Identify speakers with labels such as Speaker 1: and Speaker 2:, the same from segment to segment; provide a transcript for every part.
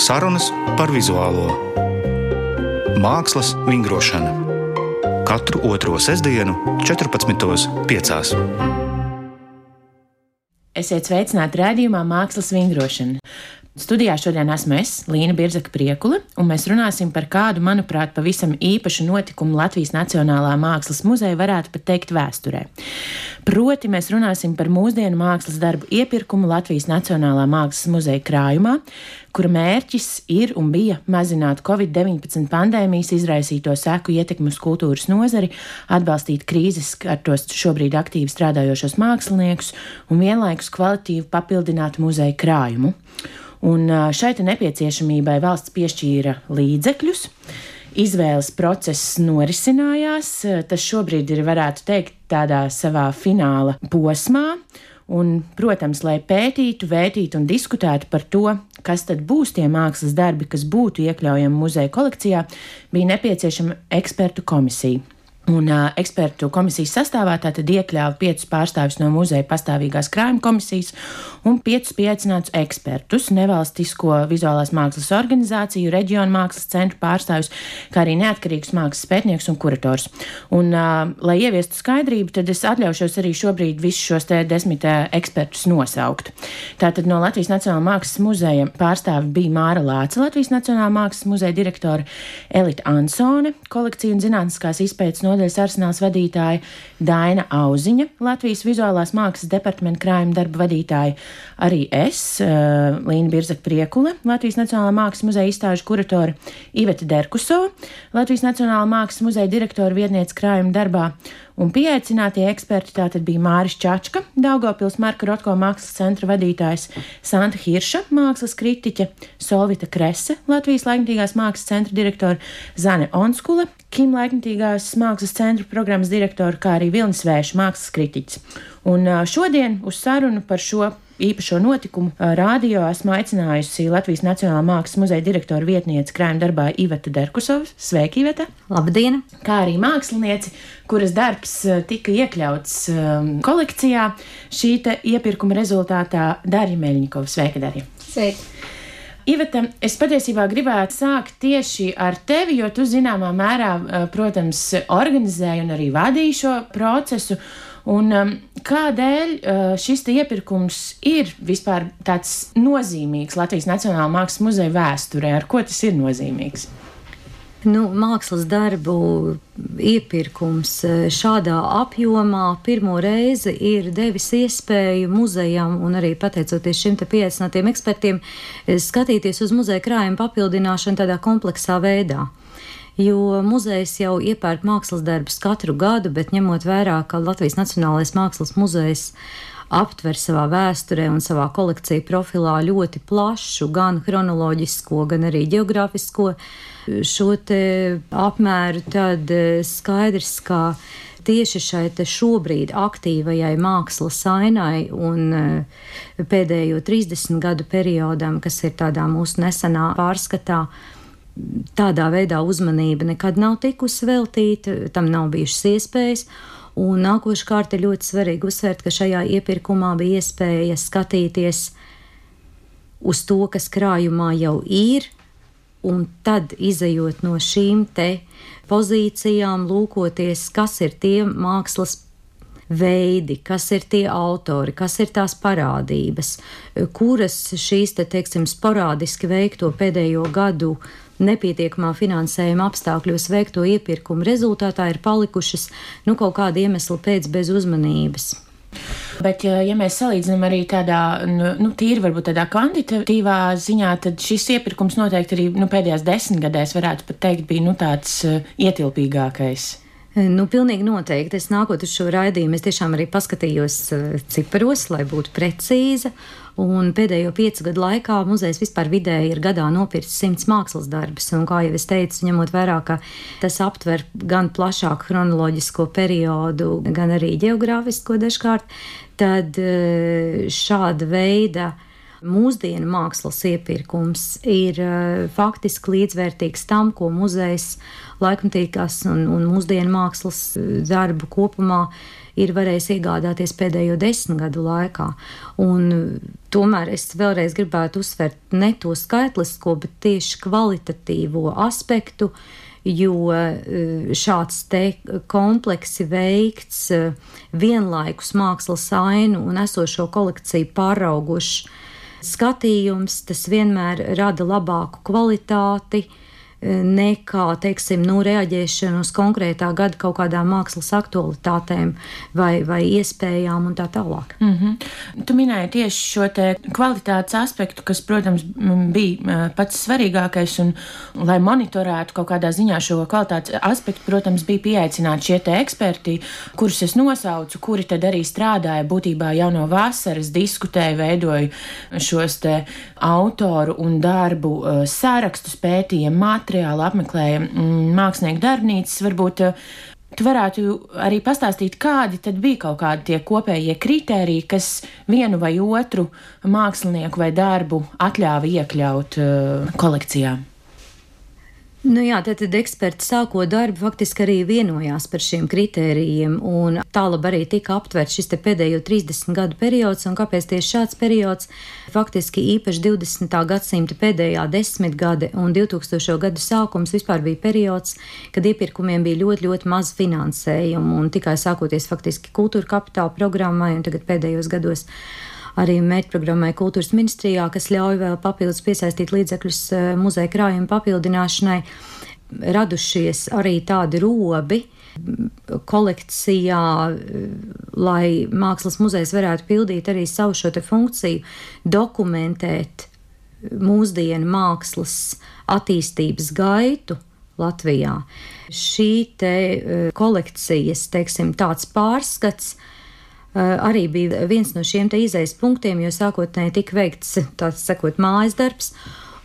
Speaker 1: Sarunas par vizuālo mākslas vingrošanu katru otro sestdienu, 14.5.
Speaker 2: Esiet sveicināti rādījumā Mākslas vingrošana. Studijā šodien esmu es, Līna Birzaka Priekula, un mēs runāsim par kādu, manuprāt, pavisam īpašu notikumu Latvijas Nacionālā Mākslas muzeja varētu pat teikt vēsturē. Proti, mēs runāsim par mūsdienu mākslas darbu iepirkumu Latvijas Nacionālā Mākslas muzeja krājumā, kura mērķis ir un bija mazināt Covid-19 pandēmijas izraisīto seku ietekmi uz kultūras nozari, atbalstīt krīzes ar tos šobrīd aktīvi strādājošos māksliniekus un vienlaikus kvalitīvi papildināt muzeja krājumu. Un šai nepieciešamībai valsts piešķīra līdzekļus. Izvēles process norisinājās. Tas šobrīd ir, varētu teikt, tādā savā fināla posmā. Un, protams, lai pētītu, vērtītu un diskutētu par to, kas tad būs tie mākslas darbi, kas būtu iekļaujami muzeja kolekcijā, bija nepieciešama ekspertu komisija. Un uh, ekspertu komisijas sastāvā tātad iekļāva piecus pārstāvjus no muzeja pastāvīgās krājuma komisijas un piecus pieaicinātus ekspertus, nevalstisko vizuālās mākslas organizāciju, reģionu mākslas centru pārstāvjus, kā arī neatkarīgus mākslas pētniekus un kurators. Un, uh, lai ieviestu skaidrību, tad es atļaušos arī šobrīd visus šos te desmit ekspertus nosaukt. Tātad no Latvijas Nacionālā mākslas muzeja pārstāvi bija Māra Lāca, Latvijas Nacionālā mākslas muzeja direktore Elita Ansone, kolekcija un zinātniskās izpētes nodaļa nodaļas arsenāls vadītāja Daina Auziņa, Latvijas vizuālās mākslas departamenta krājuma darba vadītāja, arī es, uh, Līna Birzaka Priekule, Latvijas Nacionālā mākslas muzeja izstāžu kuratore Iveta Derkuso, Latvijas Nacionālā mākslas muzeja direktora vietniece krājuma darbā un pieaicinātie eksperti tātad bija Māris Čačka, Daugopils Marka Rotko mākslas centra vadītājs, Santa Hirša, mākslas kritiķe, Solvita Krese, Latvijas laikmatīgās mākslas centra direktora, Zane Onskule, Kim laikmatīgās mākslas centra programmas direktora, kā arī Vilnis Vēša mākslas kritiķis. Un šodien uz sarunu par šo īpašo notikumu rādio esmu aicinājusi Latvijas Nacionālā mākslas muzeja direktora vietniece krājuma darbā Iveta Derkusova. Sveiki, Iveta!
Speaker 3: Labdien!
Speaker 2: Kā arī mākslinieci, kuras darbs tika iekļauts um, kolekcijā šī iepirkuma rezultātā Darija Meļņikova. Sveika, Darija!
Speaker 3: Sveiki!
Speaker 2: Iveta, es patiesībā gribētu sākt tieši ar tevi, jo tu zināmā mērā, protams, organizēji un arī vadīji šo procesu. Un, um, kādēļ uh, šis iepirkums ir vispār tāds nozīmīgs Latvijas Nacionālā mākslas muzeja vēsturē? Ar ko tas ir nozīmīgs?
Speaker 3: Nu, mākslas darbu iepirkums uh, šādā apjomā pirmo reizi ir devis iespēju muzejam un arī pateicoties šim te pieaicinātiem ekspertiem skatīties uz muzeja krājuma papildināšanu tādā kompleksā veidā jo muzejs jau iepērk mākslas darbus katru gadu, bet ņemot vērā, ka Latvijas Nacionālais mākslas muzejs aptver savā vēsturē un savā kolekciju profilā ļoti plašu, gan chronoloģisko, gan arī geogrāfisko šo apmēru, tad eh, skaidrs, ka tieši šai šobrīd aktīvajai mākslas ainai un eh, pēdējo 30 gadu periodam, kas ir tādā mūsu nesenā pārskatā, tādā veidā uzmanība nekad nav tikusi veltīta, tam nav bijušas iespējas. Un nākošais kārt ir ļoti svarīgi uzsvērt, ka šajā iepirkumā bija iespēja skatīties uz to, kas krājumā jau ir, un tad izējot no šīm te pozīcijām, lūkoties, kas ir tie mākslas veidi, kas ir tie autori, kas ir tās parādības, kuras šīs te, teiksim, sporādiski veikto pēdējo gadu nepietiekamā finansējuma apstākļos veikto iepirkumu rezultātā ir palikušas nu, kaut kāda iemesla pēc bez uzmanības.
Speaker 2: Bet, ja mēs salīdzinām arī tādā, nu, nu tīri varbūt tādā kvantitatīvā ziņā, tad šis iepirkums noteikti arī nu, pēdējās desmitgadēs varētu pat teikt bija nu, tāds uh, ietilpīgākais.
Speaker 3: Nu, pilnīgi noteikti. Es nākot uz šo raidījumu, es tiešām arī paskatījos ciparos, lai būtu precīza. Un pēdējo piecu gadu laikā muzejs vispār vidēji ir gadā nopircis simts mākslas darbus. Un, kā jau es teicu, ņemot vērā, ka tas aptver gan plašāku chronoloģisko periodu, gan arī geogrāfisko dažkārt, tad e, šāda veida mūsdienu mākslas iepirkums ir uh, faktiski līdzvērtīgs tam, ko muzejs laikmatīgās un, un mūsdienu mākslas darbu kopumā ir varējis iegādāties pēdējo desmit gadu laikā. Un, tomēr es vēlreiz gribētu uzsvērt ne to skaitlisko, bet tieši kvalitatīvo aspektu, jo šāds te kompleksi veikts vienlaikus mākslas ainu un esošo kolekciju pāraugušs skatījums, tas vienmēr rada labāku kvalitāti nekā, teiksim, nu, reaģēšana uz konkrētā gada kaut kādām mākslas aktualitātēm vai, vai iespējām un tā tālāk.
Speaker 2: Mm -hmm. Tu minēji tieši šo kvalitātes aspektu, kas, protams, bija pats svarīgākais, un, lai monitorētu kaut kādā ziņā šo kvalitātes aspektu, protams, bija pieaicināti šie eksperti, kurus es nosaucu, kuri tad arī strādāja būtībā jau no vasaras, diskutēja, veidoja šos te autoru un darbu sārakstus, pētīja materiālu materiālu apmeklēja mm, mākslinieku darbnīcas, varbūt eh, Tu varētu arī pastāstīt, kādi tad bija kaut kādi tie kopējie kritēriji, kas vienu vai otru mākslinieku vai darbu atļāva iekļaut uh, kolekcijā.
Speaker 3: Nu jā, tad, tad eksperti sākot darbu faktiski arī vienojās par šiem kritērijiem, un tālāk arī tika aptverts šis pēdējo 30 gadu periods, un kāpēc tieši šāds periods, faktiski īpaši 20. gadsimta pēdējā desmitgade un 2000. gadu sākums vispār bija periods, kad iepirkumiem bija ļoti, ļoti maz finansējumu, un tikai sākoties faktiski kultūra kapitāla programmai, un tagad pēdējos gados arī mērķprogrammai kultūras ministrijā, kas ļauj vēl papildus piesaistīt līdzekļus eh, muzeja krājuma papildināšanai, radušies arī tādi robi kolekcijā, lai mākslas muzejs varētu pildīt arī savu šo te funkciju, dokumentēt mūsdienu mākslas attīstības gaitu. Latvijā. Šī te eh, kolekcijas, teiksim, tāds pārskats uh, Eh, arī bija viens no šiem izējas punktiem, jo sākotnēji tika veikts tāds sakot mājas darbs.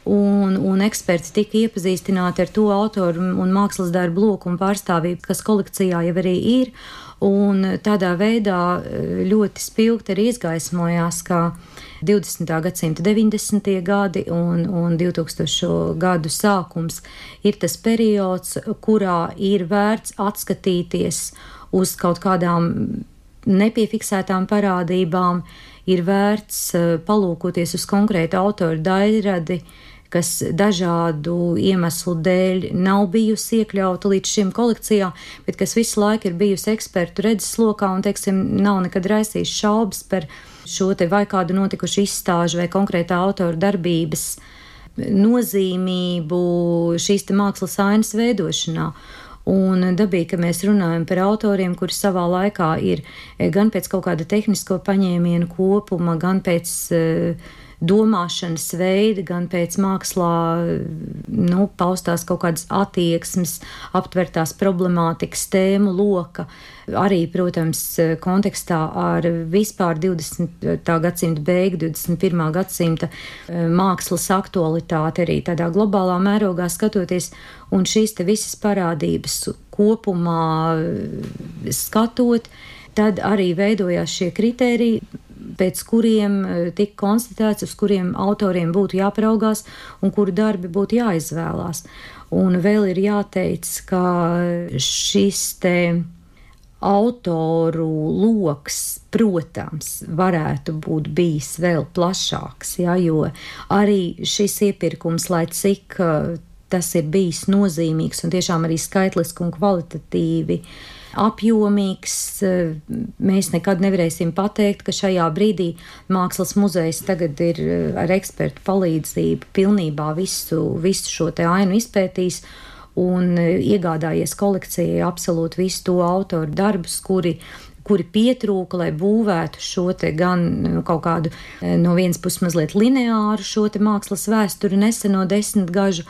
Speaker 3: Un, un eksperti tika iepazīstināti ar to autoru un mākslas darbu loku un pārstāvību, kas kolekcijā jau arī ir. Un tādā veidā eh, ļoti spilgti arī izgaismojās, ka 20. gadsimta 90. gadi un, un 2000. gadu sākums ir tas periods, kurā ir vērts atskatīties uz kaut kādām nepiefiksētām parādībām, ir vērts eh, palūkoties uz konkrētu autoru daļradi, kas dažādu iemeslu dēļ nav bijusi iekļauta līdz šim kolekcijā, bet kas visu laiku ir bijusi ekspertu redzeslokā un, teiksim, nav nekad raisījis šaubas par šo te vai kādu notikušu izstāžu vai konkrētā autora darbības nozīmību šīs mākslas ainas veidošanā. Un dabīgi, ka mēs runājam par autoriem, kuri savā laikā ir eh, gan pēc kaut kāda tehnisko paņēmienu kopuma, gan pēc uh, domāšanas veida, gan pēc mākslā nu, paustās kaut kādas attieksmes, aptvertās problemātikas tēmu loka. Arī, protams, kontekstā ar vispār 20. gadsimta beigu, 21. gadsimta eh, mākslas aktualitāti, arī tādā globālā mērogā skatoties, un šīs te visas parādības kopumā skatot, tad arī veidojās šie kriteriji, pēc kuriem e, tika konstatēts, uz kuriem autoriem būtu jāpraugās un kuru darbi būtu jāizvēlās. Un vēl ir jāteic, ka šis te autoru lokus, protams, varētu būt bijis vēl plašāks, ja, jo arī šis iepirkums, lai cik e, tas ir bijis nozīmīgs un tiešām arī skaitliski un kvalitatīvi uh, apjomīgs. Eh, mēs nekad nevarēsim pateikt, ka šajā brīdī Mākslas muzejs tagad ir eh, ar ekspertu palīdzību pilnībā visu, visu šo te ainu izpētījis un eh, iegādājies kolekcijai absolūti visu to autoru darbus, kuri kuri pietrūka, lai būvētu šo te gan kaut kādu no vienas puses mazliet lineāru šo te mākslas vēsturi neseno desmitgažu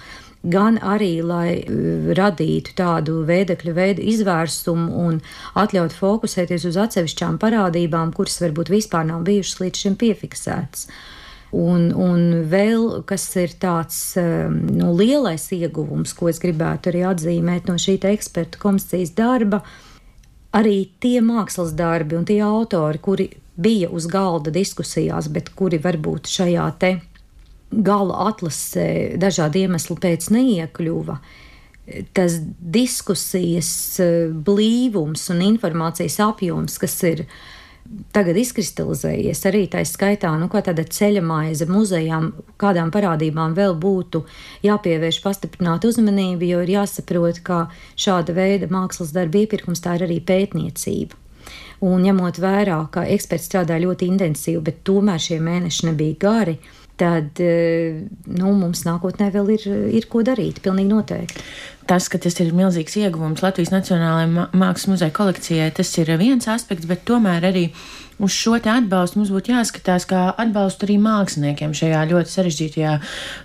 Speaker 3: gan arī, lai uh, radītu tādu veidekļu veidu izvērsumu un atļautu fokusēties uz atsevišķām parādībām, kuras varbūt vispār nav bijušas līdz šim piefiksētas. Un, un vēl kas ir tāds um, nu, lielais ieguvums, ko es gribētu arī atzīmēt no šī ekspertu komisijas darba, arī tie mākslas darbi un tie autori, kuri bija uz galda diskusijās, bet kuri varbūt šajā te gala atlasē dažādu iemeslu pēc neiekļuva. Tas diskusijas blīvums un informācijas apjoms, kas ir tagad izkristalizējies arī tā skaitā, nu, kā tāda ceļamaize muzejām, kādām parādībām vēl būtu jāpievērš pastiprināta uzmanība, jo ir jāsaprot, ka šāda veida mākslas darba iepirkums tā ir arī pētniecība. Un ņemot vērā, ka eksperti strādā ļoti intensīvi, bet tomēr šie mēneši nebija gari, tad nu, mums nākotnē vēl ir, ir ko darīt. Pilnīgi noteikti.
Speaker 2: Tas, ka tas ir milzīgs ieguvums Latvijas Nacionālajai Mākslas muzeja kolekcijai, tas ir viens aspekts, bet tomēr arī uz šo atbalstu mums būtu jāskatās kā atbalstu arī māksliniekiem šajā ļoti sarežģītajā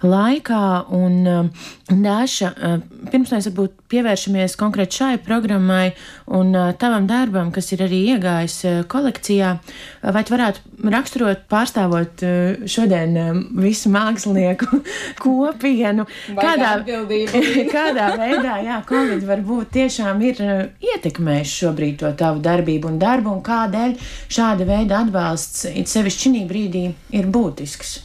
Speaker 2: laikā. Un, Dāša, pirms mēs varbūt pievēršamies konkrēti šai programmai un tavam darbam, kas ir arī iegājis kolekcijā, vai tu varētu raksturot, pārstāvot šodien visu mākslinieku kopienu, kādā, kādā veidā, jā, Covid varbūt tiešām ir ietekmējis šobrīd to tavu darbību un darbu, un kādēļ šāda veida atbalsts, it sevišķi šī brīdī, ir būtisks?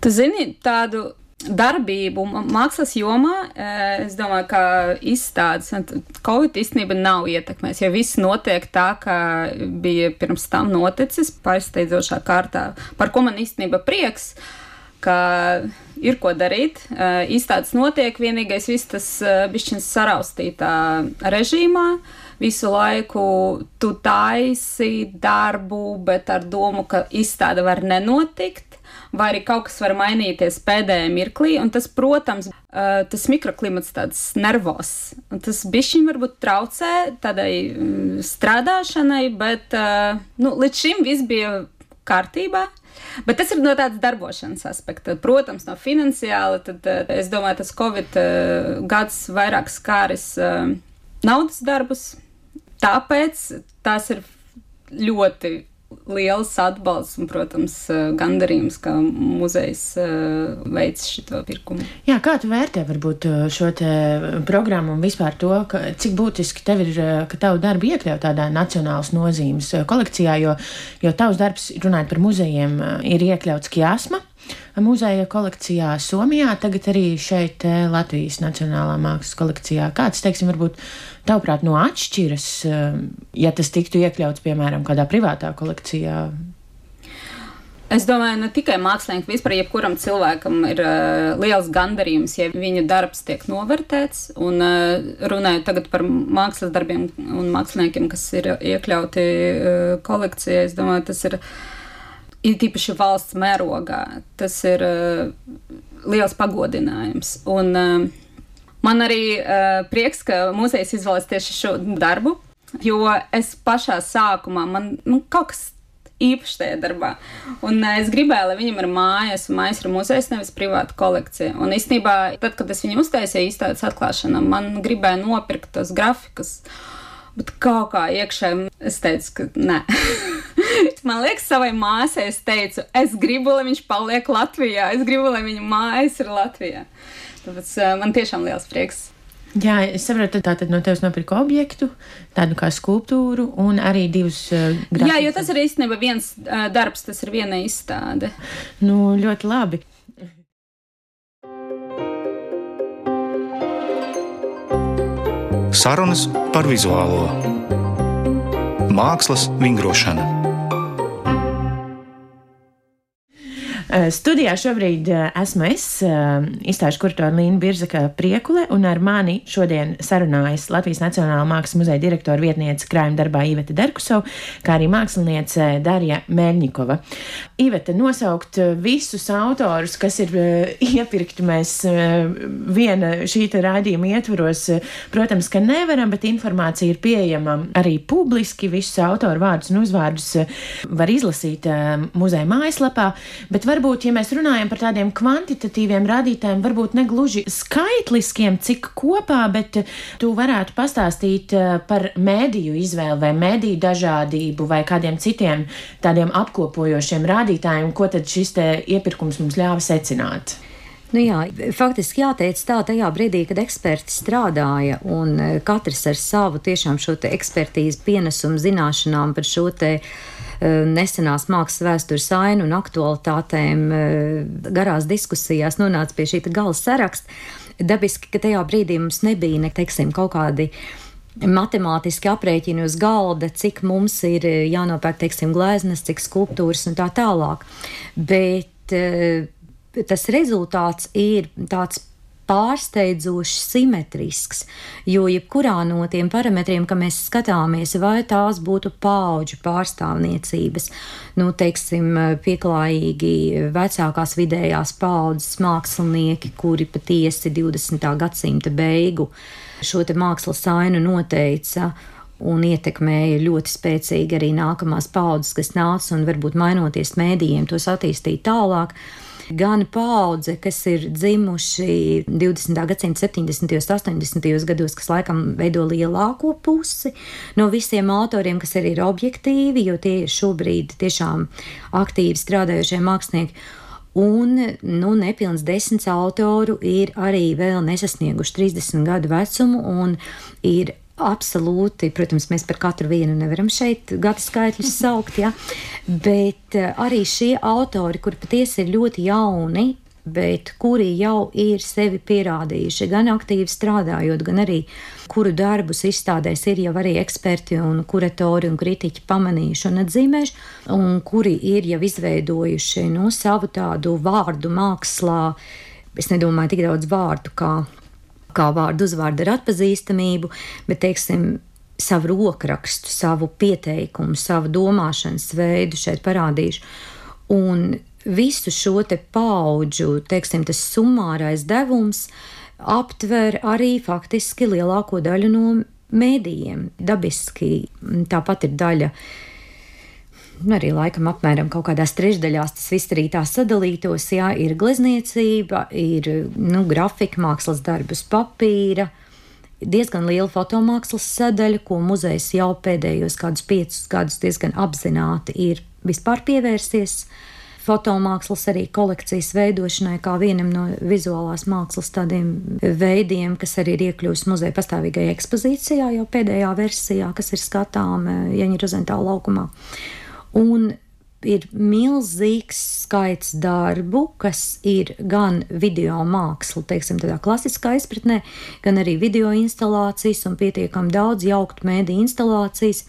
Speaker 4: Tu zini, tādu darbību mākslas jomā, eh, es domāju, ka izstādes Covid īstenībā nav ietekmējis, jo viss notiek tā, kā bija pirms tam noticis, pārsteidzošā kārtā, par ko man īstenībā prieks, ka ir ko darīt. Eh, izstādes notiek, vienīgais viss tas eh, bišķins saraustītā režīmā. Visu laiku tu taisi darbu, bet ar domu, ka izstāde var nenotikt vai arī kaut kas var mainīties pēdējā mirklī. Un tas, protams, tas mikroklimats tāds nervos. Tas bišķiņ varbūt traucē tādai strādāšanai, bet nu, līdz šim viss bija kārtībā. Bet tas ir no tādas darbošanas aspekta. Protams, no finansiāla, tad es domāju, tas Covid gads vairāk skāris naudas darbus. Tāpēc tās ir ļoti liels atbalsts un, protams, eh, gandarījums, ka muzejs eh, veic šo pirkumu.
Speaker 2: Jā, kā tu vērtē varbūt eh, šo programmu un vispār to, ka, cik būtiski tev ir, ka tavu darbu iekļaut tādā nacionālas nozīmes kolekcijā, jo, jo tavs darbs, runājot par muzejiem, ir iekļauts Kjāsma muzeja kolekcijā Somijā, tagad arī šeit Latvijas Nacionālā mākslas kolekcijā. Kāds, teiksim, varbūt tavuprāt, no atšķiras, ja tas tiktu iekļauts, piemēram, kādā privātā kolekcijā?
Speaker 4: Es domāju, ne tikai māksliniekam, vispār jebkuram cilvēkam ir uh, liels gandarījums, ja viņa darbs tiek novērtēts. Un uh, runājot tagad par mākslas darbiem un māksliniekiem, kas ir iekļauti uh, kolekcijā, es domāju, tas ir uh, ir tīpaši valsts mērogā. Tas ir uh, liels pagodinājums. Un, uh, man arī uh, prieks, ka muzejs izvēlēs tieši šo darbu, jo es pašā sākumā man nu, kaut kas īpašs tajā darbā. Un uh, es gribēju, lai viņam ir mājas, un mājas ir muzejs, nevis privāta kolekcija. Un īstenībā, tad, kad es viņu uztaisīju izstādes atklāšanā, man gribēja nopirkt tos grafikus. Bet kaut kā iekšēji es teicu, ka nē. Man liekas, savai māsai es teicu, es gribu, lai viņš paliek Latvijā. Es gribu, lai viņa mājas ir Latvijā. Tāpēc uh, man tiešām liels prieks.
Speaker 2: Jā, es saprotu, tā tad no tevis nopirka objektu, tādu kā skulptūru un arī divus uh, grafikus.
Speaker 4: Jā, jo tas ir īstenībā viens uh, darbs, tas ir viena izstāde.
Speaker 2: Nu, ļoti labi.
Speaker 1: Sarunas par vizuālo mākslas vingrošanu.
Speaker 2: Studijā šobrīd eh, esmu es, eh, izstāžu kuratoru Līna Birzaka Priekule, un ar mani šodien sarunājas Latvijas Nacionālā Mākslas muzeja direktora vietniece krājuma darbā Iveta Derkusova, kā arī māksliniece Darija Mēļņikova. Iveta, nosaukt visus autorus, kas ir iepirkti mēs viena šī rādījuma ietvaros, protams, ka nevaram, bet informācija ir pieejama arī publiski. Visus autoru vārdus un uzvārdus var izlasīt muzeja mājaslapā, bet varbūt varbūt, ja mēs runājam par tādiem kvantitatīviem rādītājiem, varbūt ne gluži skaitliskiem, cik kopā, bet eh, tu varētu pastāstīt eh, par mēdīju izvēli vai mēdīju dažādību vai kādiem citiem tādiem apkopojošiem rādītājiem, ko tad šis iepirkums mums ļāva secināt.
Speaker 3: Nu jā, faktiski jāteic tā, tajā brīdī, kad eksperti strādāja un eh, katrs ar savu tiešām šo ekspertīzi pienesumu zināšanām par šo te uh, nesenās mākslas vēstures ainu un aktualitātēm garās diskusijās nonāca pie šī gala saraksta. Dabiski, ka tajā brīdī mums nebija ne, teiksim, kaut kādi matemātiski aprēķini uz galda, cik mums ir jānopērk, teiksim, gleznas, cik skulptūras un tā tālāk. Bet tas rezultāts ir tāds pārsteidzoši simetrisks, jo jebkurā no tiem parametriem, ka mēs skatāmies, vai tās būtu paudžu pārstāvniecības, nu, teiksim, pieklājīgi vecākās vidējās paudzes mākslinieki, kuri patiesi 20. gadsimta beigu šo te mākslas ainu noteica un ietekmēja ļoti spēcīgi arī nākamās paudzes, kas nāca un varbūt mainoties mēdījiem tos attīstīt tālāk gan paudze, kas ir dzimuši 20. gadsimta 70. un 80. gados, kas laikam veido lielāko pusi no visiem autoriem, kas arī ir objektīvi, jo tie ir šobrīd tiešām aktīvi strādājošie mākslinieki. Un nu, nepilns desmit autoru ir arī vēl nesasnieguši 30 gadu vecumu un ir Absolūti, protams, mēs par katru vienu nevaram šeit gada skaitļus saukt, ja? bet eh, arī šie autori, kuri patiesi ir ļoti jauni, bet kuri jau ir sevi pierādījuši, gan aktīvi strādājot, gan arī kuru darbus izstādēs ir jau arī eksperti un kuratori un kritiķi pamanījuši un atzīmējuši, un kuri ir jau izveidojuši no nu, savu tādu vārdu mākslā. Es nedomāju tik daudz vārdu kā kā vārdu uzvārdu ar atpazīstamību, bet, teiksim, savu rokrakstu, savu pieteikumu, savu domāšanas veidu šeit parādīšu. Un visu šo te paudžu, teiksim, tas summārais devums aptver arī faktiski lielāko daļu no mēdījiem. Dabiski tāpat ir daļa nu, arī laikam apmēram kaut kādās trešdaļās tas viss arī tā sadalītos. Jā, ir glezniecība, ir nu, grafika, mākslas darbus, papīra. Diezgan liela fotomākslas sadaļa, ko muzejs jau pēdējos kādus piecus gadus diezgan apzināti ir vispār pievērsies. Fotomākslas arī kolekcijas veidošanai, kā vienam no vizuālās mākslas tādiem veidiem, kas arī ir iekļuvis muzeja pastāvīgajā ekspozīcijā, jau pēdējā versijā, kas ir skatāma Jaņa Rozentāla laukumā. Un ir milzīgs skaits darbu, kas ir gan video māksla, teiksim, tādā klasiskā izpratnē, gan arī video instalācijas un pietiekami daudz jauktu mēdī instalācijas,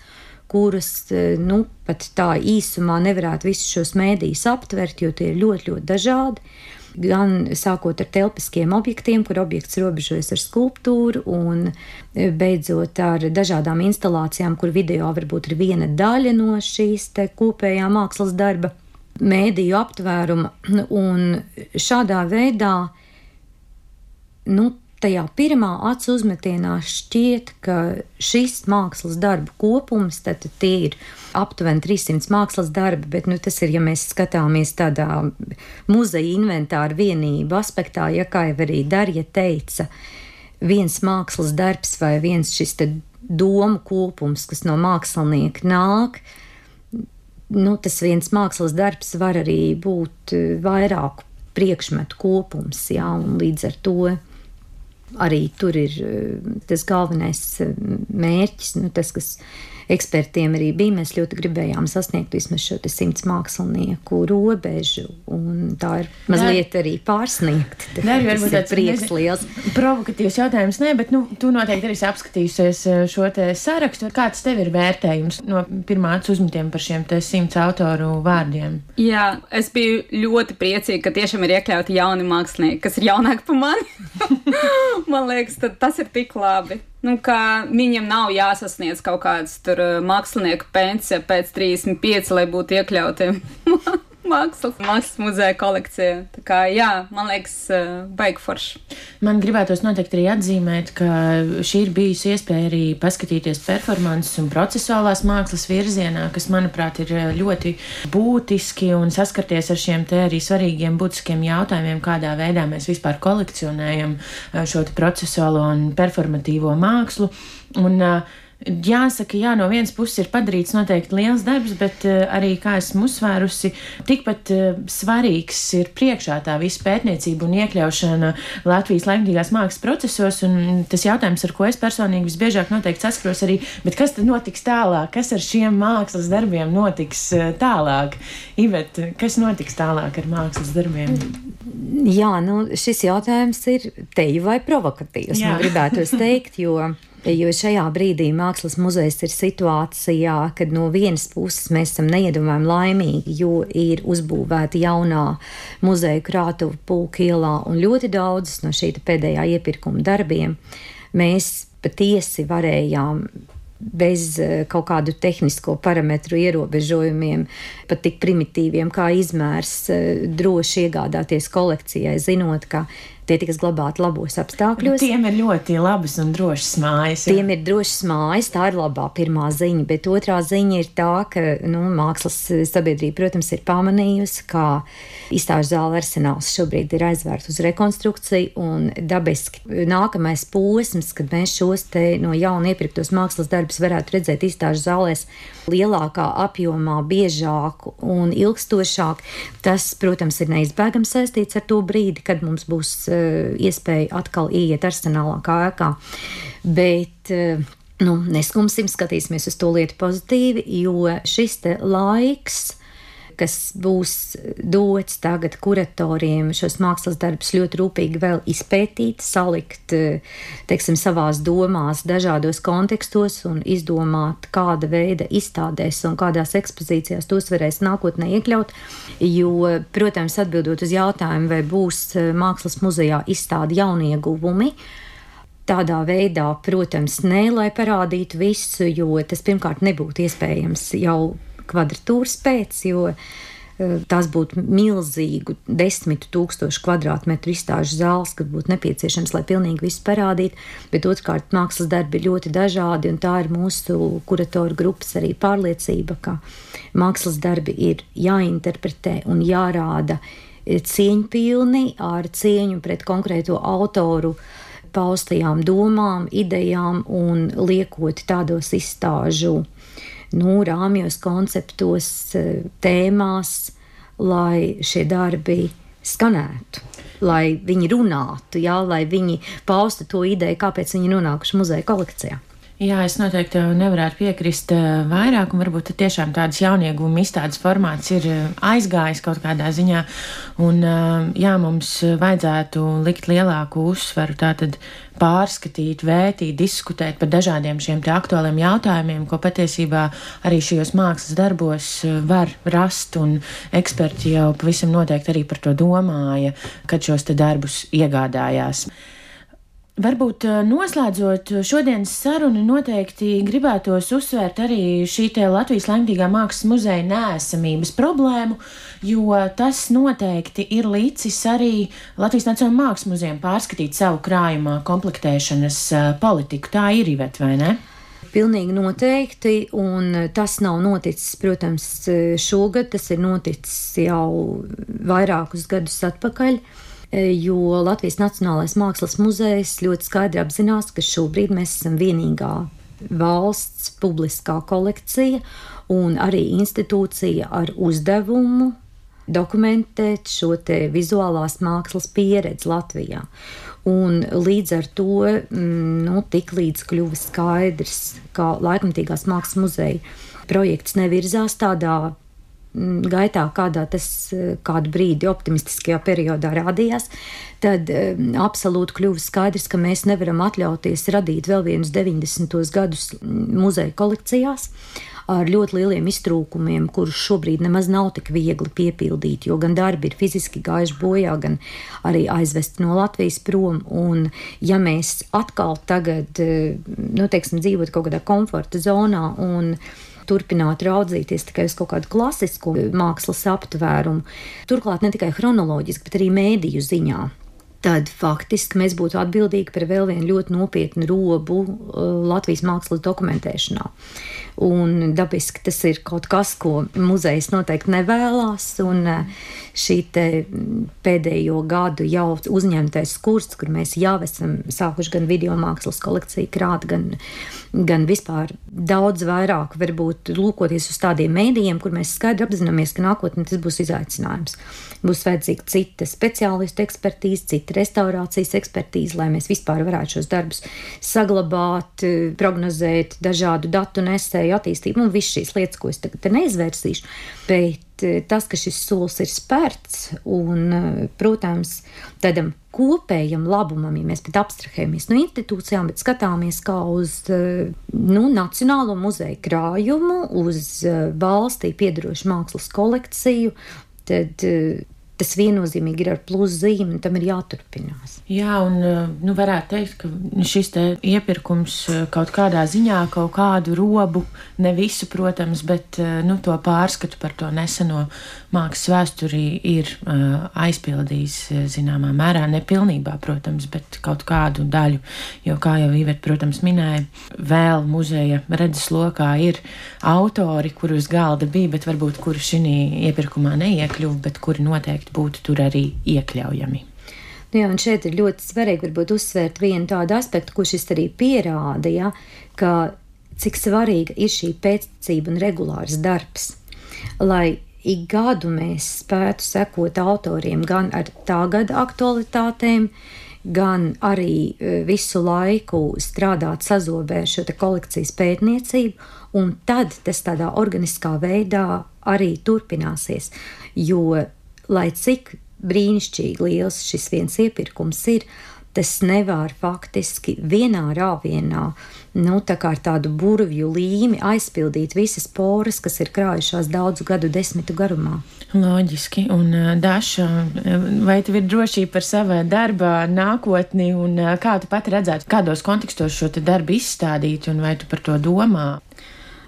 Speaker 3: kuras, e, nu, pat tā īsumā nevarētu visus šos mēdījus aptvert, jo tie ir ļoti, ļoti dažādi gan sākot ar telpiskiem objektiem, kur objekts robežojas ar skulptūru, un e, beidzot ar dažādām instalācijām, kur video varbūt ir viena daļa no šīs kopējā mākslas darba, mēdīju aptvēruma. Un šādā veidā nu, tajā pirmā acu uzmetienā šķiet, ka šis mākslas darbu kopums, tad tie ir aptuveni 300 mākslas darbi, bet nu, tas ir, ja mēs skatāmies tādā muzeja inventāra vienību aspektā, ja kā jau arī Darja teica, viens mākslas darbs vai viens šis domu kopums, kas no mākslinieka nāk, nu, tas viens mākslas darbs var arī būt vairāku priekšmetu kopums, jā, un līdz ar to arī tur ir tas galvenais mērķis, nu, tas, kas ekspertiem arī bija. Mēs ļoti gribējām sasniegt vismaz šo simts mākslinieku robežu, un tā ir mazliet Dar, arī pārsniegta.
Speaker 2: Tā ir varbūt tāds prieks liels. Provokatīvs jautājums, nē, bet nu, tu noteikti arī apskatīsies eh, šo te sarakstu. Kāds tev ir vērtējums no pirmā acu uzmetiem par šiem te simts autoru vārdiem?
Speaker 4: Jā, es biju ļoti priecīga, ka tiešām ir iekļauti jauni mākslinieki, kas ir jaunāki par mani. Man liekas, tas ir tik labi nu, ka viņam nav jāsasniedz kaut kāds tur uh, mākslinieku pensija pēc 35, lai būtu iekļautiem mākslas, mākslas muzeja kolekcijā. Tā kā, jā, man liekas, baigi forši.
Speaker 2: Man gribētos noteikti arī atzīmēt, ka šī ir bijusi iespēja arī paskatīties performances un procesuālās mākslas virzienā, kas, manuprāt, ir ļoti būtiski un saskarties ar šiem te arī svarīgiem būtiskiem jautājumiem, kādā veidā mēs vispār kolekcionējam šo procesuālo un performatīvo mākslu. Un, uh, Jāsaka, jā, no vienas puses ir padarīts noteikti liels darbs, bet uh, arī, kā esmu uzsvērusi, tikpat uh, svarīgs ir priekšā tā visa pētniecība un iekļaušana Latvijas laikmatīgās mākslas procesos. Un tas jautājums, ar ko es personīgi visbiežāk noteikti saskaros arī, bet kas tad notiks tālāk? Kas ar šiem mākslas darbiem notiks uh, tālāk? Ivet, kas notiks tālāk ar mākslas darbiem?
Speaker 3: Jā, nu, šis jautājums ir teju vai provokatīvs, man gribētu teikt, jo Jo šajā brīdī Mākslas muzejs ir situācijā, kad no vienas puses mēs esam neiedomājami laimīgi, jo ir uzbūvēta jaunā muzeja krātuve Pulka ielā un ļoti daudzas no šī pēdējā iepirkuma darbiem mēs patiesi varējām bez eh, kaut kādu tehnisko parametru ierobežojumiem, pat tik primitīviem kā izmērs, eh, droši iegādāties kolekcijai, zinot, ka Tie tiks glabāti labos apstākļos.
Speaker 2: Tiem ir ļoti labas un drošas mājas. Jā.
Speaker 3: Tiem ir drošas mājas, tā ir labā pirmā ziņa, bet otrā ziņa ir tā, ka nu, mākslas sabiedrība, protams, ir pamanījusi, ka izstāžu zāle arsenāls šobrīd ir aizvērts uz rekonstrukciju, un dabiski nākamais posms, kad mēs šos te no jauna iepirktos mākslas darbus varētu redzēt izstāžu zālēs lielākā apjomā, biežāk un ilgstošāk, tas, protams, ir neizbēgams saistīts ar to brīdi, kad mums būs iespēju atkal ieiet arsenālā kā ēkā. Bet eh, nu, neskumsim, skatīsimies uz to lietu pozitīvi, jo šis laiks kas būs dots tagad kuratoriem šos mākslas darbus ļoti rūpīgi vēl izpētīt, salikt, teiksim, savās domās dažādos kontekstos un izdomāt, kāda veida izstādēs un kādās ekspozīcijās tos varēs nākotnē iekļaut, jo, protams, atbildot uz jautājumu, vai būs mākslas muzejā izstādi jaunieguvumi, Tādā veidā, protams, nē, lai parādītu visu, jo tas pirmkārt nebūtu iespējams jau kvadratūras pēc, jo eh, tās būtu milzīgu desmit tūkstošu kvadrātmetru izstāžu zāles, kad būtu nepieciešams, lai pilnīgi visu parādītu, bet otrkārt mākslas darbi ir ļoti dažādi, un tā ir mūsu kuratoru grupas arī pārliecība, ka mākslas darbi ir jāinterpretē un jārāda cieņpilni ar cieņu pret konkrēto autoru paustajām domām, idejām un liekot tādos izstāžu nu, rāmjos konceptos, e, tēmās, lai šie darbi skanētu. Lai viņi runātu, jā, lai viņi paustu to ideju, kāpēc viņi nonākuši muzeja kolekcijā.
Speaker 2: Jā, es noteikti nevarētu piekrist eh, vairāk, un varbūt tiešām tādas jaunieguma izstādes formāts ir eh, aizgājis kaut kādā ziņā, un eh, jā, mums vajadzētu likt lielāku uzsvaru, tātad pārskatīt, vērtīt, diskutēt par dažādiem šiem aktuāliem jautājumiem, ko patiesībā arī šajos mākslas darbos var rast, un eksperti jau pavisam noteikti arī par to domāja, kad šos darbus iegādājās. Varbūt eh, noslēdzot šodienas sarunu, noteikti gribētos uzsvērt arī šī Latvijas Latvijas Mākslas muzeja nēsamības problēmu, jo tas noteikti ir līdzis arī Latvijas Nacionālajā Mākslas muzejam pārskatīt savu krājumā komplektēšanas eh, politiku. Tā ir Ivet, vai ne?
Speaker 3: Pilnīgi noteikti, un tas nav noticis, protams, šogad, tas ir noticis jau vairākus gadus atpakaļ. E, jo Latvijas Nacionālais Mākslas muzejs ļoti skaidri apzinās, ka šobrīd mēs esam vienīgā valsts publiskā kolekcija un arī institūcija ar uzdevumu dokumentēt šo vizuālās mākslas pieredzi Latvijā. Un līdz ar to mm, nu, tik līdz kļuva skaidrs, ka laikmatīgās mākslas muzeja projekts nevirzās tādā gaitā, kādā tas eh, kādu brīdi optimistiskajā periodā rādījās, tad um, absolūti kļuva skaidrs, ka mēs nevaram atļauties radīt vēl vienus 90. gadus mm, muzeja kolekcijās ar ļoti lieliem iztrūkumiem, kurus šobrīd nemaz nav tik viegli piepildīt, jo gan darbi ir fiziski gājuši bojā, gan arī aizvesti no Latvijas prom. Un, ja mēs atkal tagad, nu, teiksim, dzīvot kaut kādā komforta zonā un turpināt raudzīties tikai uz kaut kādu klasisku mākslas aptvērumu. Turklāt ne tikai chronoloģiski, bet arī mēdīju ziņā tad faktiski mēs būtu atbildīgi par vēl vienu ļoti nopietnu robu uh, Latvijas mākslas dokumentēšanā. Un dabiski tas ir kaut kas, ko muzejs noteikti nevēlas. Un šī pēdējo gadu jau uzņemtais kurs, kur mēs jau esam sākuši gan video mākslas kolekciju krāt, gan, gan vispār daudz vairāk, varbūt lūkoties uz tādiem mēdījiem, kur mēs skaidri apzināmies, ka nākotnē tas būs izaicinājums. Būs vajadzīga cita speciālistu ekspertīze, cita restaurācijas ekspertīze, lai mēs vispār varētu šos darbus saglabāt, prognozēt dažādu datu nesēju attīstību un visas šīs lietas, ko es tagad neizvērsīšu. Bet eh, tas, ka šis solis ir spērts un, eh, protams, tādam kopējam labumam, ja mēs pat abstrahējamies no institūcijām, bet skatāmies kā uz eh, nu, Nacionālo muzeju krājumu, uz valstī piedarošu mākslas kolekciju, tad tas viennozīmīgi ir ar pluszīmi, un tam ir jāturpinās.
Speaker 2: Jā, un nu, varētu teikt, ka šis iepirkums kaut kādā ziņā kaut kādu robu, ne visu, protams, bet nu, to pārskatu par to neseno mākslas vēsturi ir aizpildījis zināmā mērā, nepilnībā, protams, bet kaut kādu daļu. Jo, kā jau Ivet, protams, minēja, vēl muzeja redzeslokā ir autori, kuri uz galda bija, bet varbūt kuri šī iepirkumā neiekļuva, bet kuri noteikti būtu tur arī iekļaujami.
Speaker 3: Nu jā, un šeit ir ļoti svarīgi varbūt uzsvērt vienu tādu aspektu, ko šis arī pierāda, ja, ka cik svarīga ir šī pēctecība un regulārs darbs. Lai ik gadu mēs spētu sekot autoriem gan ar tā gada aktualitātēm, gan arī e, visu laiku strādāt sazobē šo kolekcijas pētniecību, un tad tas tādā organiskā veidā arī turpināsies. Jo, lai cik brīnišķīgi liels šis viens iepirkums ir, tas nevar faktiski vienā rāvienā, nu, tā kā ar tādu burvju līmi aizpildīt visas poras, kas ir krājušās daudzu gadu desmitu garumā.
Speaker 2: Loģiski, un Daša, vai tev ir drošība par savu darba nākotni, un kā tu pati redzētu, kādos kontekstos šo darbu izstādīt, un vai tu par to domā?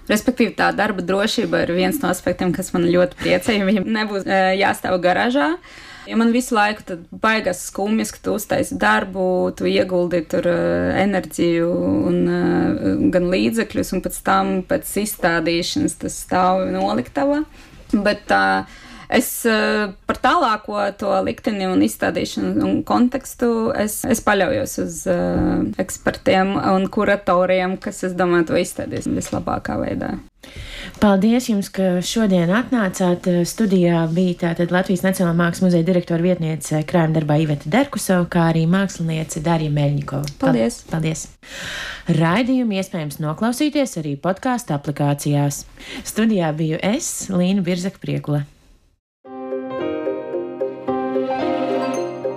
Speaker 4: Respektīvi, tā darba drošība ir viens no aspektiem, kas man ļoti priecē, ja viņam nebūs jāstāv garāžā. Uh, Jo man visu laiku baigās skumjas, ka tu uztaisi darbu, tu ieguldi tur uh, enerģiju un uh, gan līdzekļus, un pēc tam pēc izstādīšanas tas stāv noliktavā. Bet uh, es uh, par tālāko to likteni un izstādīšanu un kontekstu es, es paļaujos uz uh, ekspertiem un kuratoriem, kas, es domāju, to izstādīs vislabākā veidā.
Speaker 2: Paldies jums, ka šodien atnācāt. Studijā bija tātad Latvijas Nacionālā Mākslas muzeja direktora vietniece krājuma darbā Iveta Derkusova, kā arī māksliniece Darija Meļņikova.
Speaker 4: Paldies!
Speaker 2: Paldies! Raidījumu iespējams noklausīties arī podkāstu aplikācijās. Studijā biju es, Līna Birzaka Priekula.